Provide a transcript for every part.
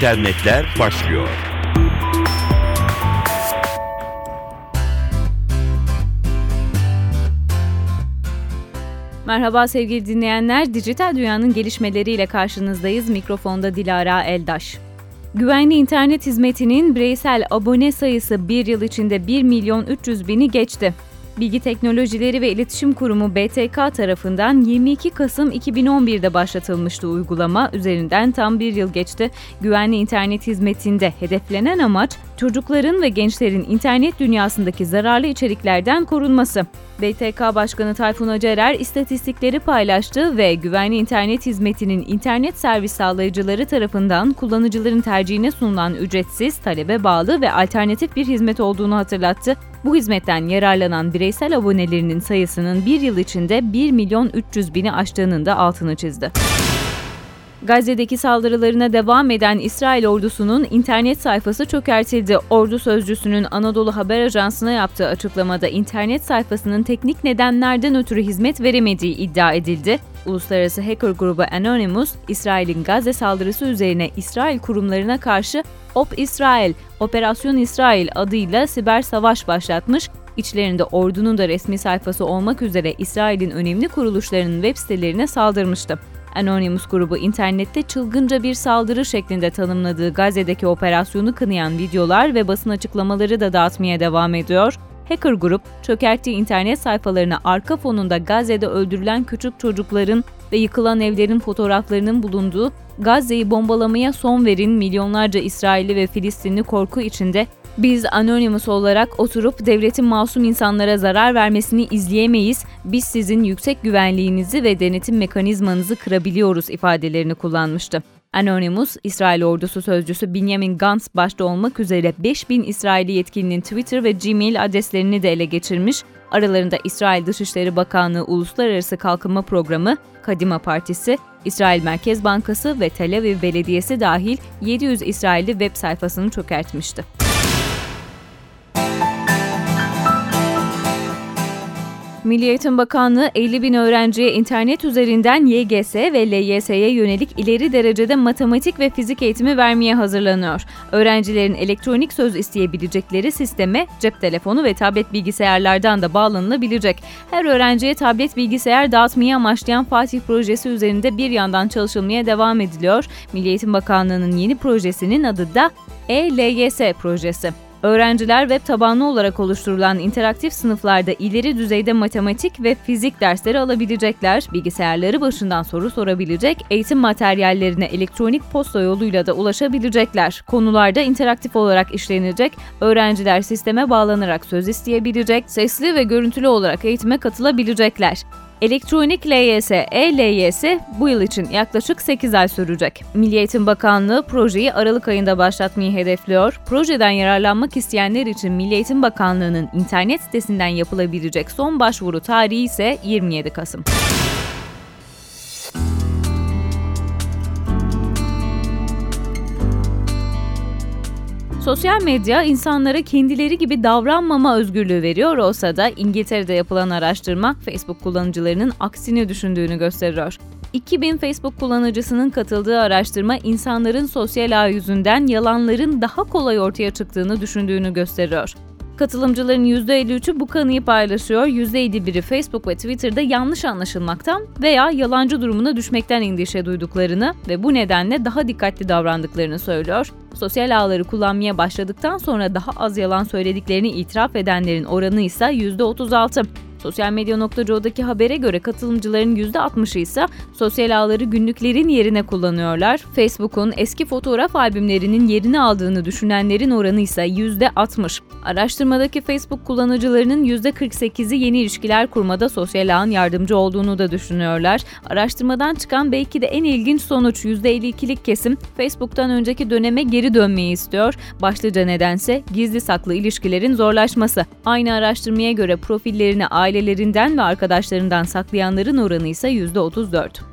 internetler başlıyor. Merhaba sevgili dinleyenler, dijital dünyanın gelişmeleriyle karşınızdayız. Mikrofonda Dilara Eldaş. Güvenli internet hizmetinin bireysel abone sayısı bir yıl içinde 1 milyon 300 bini geçti. Bilgi Teknolojileri ve İletişim Kurumu BTK tarafından 22 Kasım 2011'de başlatılmıştı uygulama. Üzerinden tam bir yıl geçti. Güvenli internet hizmetinde hedeflenen amaç çocukların ve gençlerin internet dünyasındaki zararlı içeriklerden korunması. BTK Başkanı Tayfun Acarer istatistikleri paylaştı ve güvenli internet hizmetinin internet servis sağlayıcıları tarafından kullanıcıların tercihine sunulan ücretsiz, talebe bağlı ve alternatif bir hizmet olduğunu hatırlattı. Bu hizmetten yararlanan bireysel abonelerinin sayısının bir yıl içinde 1 milyon 300 bini aştığının da altını çizdi. Gazze'deki saldırılarına devam eden İsrail ordusunun internet sayfası çökertildi. Ordu sözcüsünün Anadolu Haber Ajansı'na yaptığı açıklamada internet sayfasının teknik nedenlerden ötürü hizmet veremediği iddia edildi. Uluslararası hacker grubu Anonymous, İsrail'in Gazze saldırısı üzerine İsrail kurumlarına karşı Op İsrail, Operasyon İsrail adıyla siber savaş başlatmış, İçlerinde ordunun da resmi sayfası olmak üzere İsrail'in önemli kuruluşlarının web sitelerine saldırmıştı. Anonymous grubu internette çılgınca bir saldırı şeklinde tanımladığı Gazze'deki operasyonu kınayan videolar ve basın açıklamaları da dağıtmaya devam ediyor. Hacker grup, çökerttiği internet sayfalarına arka fonunda Gazze'de öldürülen küçük çocukların ve yıkılan evlerin fotoğraflarının bulunduğu Gazze'yi bombalamaya son verin milyonlarca İsrailli ve Filistinli korku içinde biz Anonymous olarak oturup devletin masum insanlara zarar vermesini izleyemeyiz. Biz sizin yüksek güvenliğinizi ve denetim mekanizmanızı kırabiliyoruz ifadelerini kullanmıştı. Anonymous, İsrail ordusu sözcüsü Benjamin Gantz başta olmak üzere 5000 İsrailli yetkilinin Twitter ve Gmail adreslerini de ele geçirmiş. Aralarında İsrail Dışişleri Bakanlığı Uluslararası Kalkınma Programı, Kadima Partisi, İsrail Merkez Bankası ve Tel Aviv Belediyesi dahil 700 İsrailli web sayfasını çökertmişti. Milli Eğitim Bakanlığı 50 bin öğrenciye internet üzerinden YGS ve LYS'ye yönelik ileri derecede matematik ve fizik eğitimi vermeye hazırlanıyor. Öğrencilerin elektronik söz isteyebilecekleri sisteme cep telefonu ve tablet bilgisayarlardan da bağlanılabilecek. Her öğrenciye tablet bilgisayar dağıtmayı amaçlayan Fatih projesi üzerinde bir yandan çalışılmaya devam ediliyor. Milli Eğitim Bakanlığı'nın yeni projesinin adı da e-LYS projesi. Öğrenciler web tabanlı olarak oluşturulan interaktif sınıflarda ileri düzeyde matematik ve fizik dersleri alabilecekler, bilgisayarları başından soru sorabilecek, eğitim materyallerine elektronik posta yoluyla da ulaşabilecekler. Konularda interaktif olarak işlenecek, öğrenciler sisteme bağlanarak söz isteyebilecek, sesli ve görüntülü olarak eğitime katılabilecekler. Elektronik LYS, e-LYS bu yıl için yaklaşık 8 ay sürecek. Milli Eğitim Bakanlığı projeyi Aralık ayında başlatmayı hedefliyor. Projeden yararlanmak isteyenler için Milli Eğitim Bakanlığı'nın internet sitesinden yapılabilecek son başvuru tarihi ise 27 Kasım. Sosyal medya insanlara kendileri gibi davranmama özgürlüğü veriyor olsa da İngiltere'de yapılan araştırma Facebook kullanıcılarının aksini düşündüğünü gösteriyor. 2000 Facebook kullanıcısının katıldığı araştırma insanların sosyal ağ yüzünden yalanların daha kolay ortaya çıktığını düşündüğünü gösteriyor. Katılımcıların %53'ü bu kanıyı paylaşıyor, %51'i Facebook ve Twitter'da yanlış anlaşılmaktan veya yalancı durumuna düşmekten endişe duyduklarını ve bu nedenle daha dikkatli davrandıklarını söylüyor. Sosyal ağları kullanmaya başladıktan sonra daha az yalan söylediklerini itiraf edenlerin oranı ise %36. Sosyal medya.co'daki habere göre katılımcıların %60'ı ise sosyal ağları günlüklerin yerine kullanıyorlar. Facebook'un eski fotoğraf albümlerinin yerini aldığını düşünenlerin oranı ise %60. Araştırmadaki Facebook kullanıcılarının %48'i yeni ilişkiler kurmada sosyal ağın yardımcı olduğunu da düşünüyorlar. Araştırmadan çıkan belki de en ilginç sonuç %52'lik kesim Facebook'tan önceki döneme geri dönmeyi istiyor. Başlıca nedense gizli saklı ilişkilerin zorlaşması. Aynı araştırmaya göre profillerini ailelerinden ve arkadaşlarından saklayanların oranı ise %34.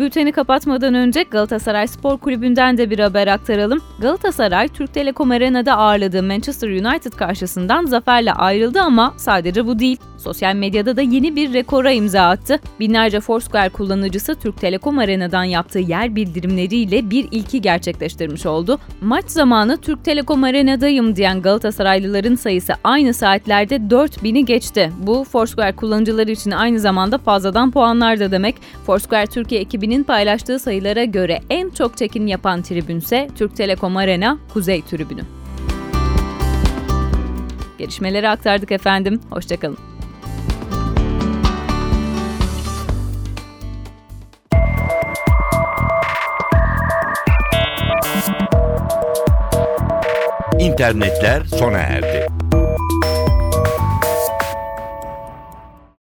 Bülteni kapatmadan önce Galatasaray Spor Kulübü'nden de bir haber aktaralım. Galatasaray, Türk Telekom Arena'da ağırladığı Manchester United karşısından zaferle ayrıldı ama sadece bu değil. Sosyal medyada da yeni bir rekora imza attı. Binlerce Foursquare kullanıcısı Türk Telekom Arena'dan yaptığı yer bildirimleriyle bir ilki gerçekleştirmiş oldu. Maç zamanı Türk Telekom Arena'dayım diyen Galatasaraylıların sayısı aynı saatlerde 4000'i geçti. Bu Foursquare kullanıcıları için aynı zamanda fazladan puanlar da demek. Foursquare Türkiye ekibinin paylaştığı sayılara göre en çok çekim yapan tribünse Türk Telekom Arena Kuzey Tribünü. Gelişmeleri aktardık efendim. Hoşçakalın. İnternetler sona erdi.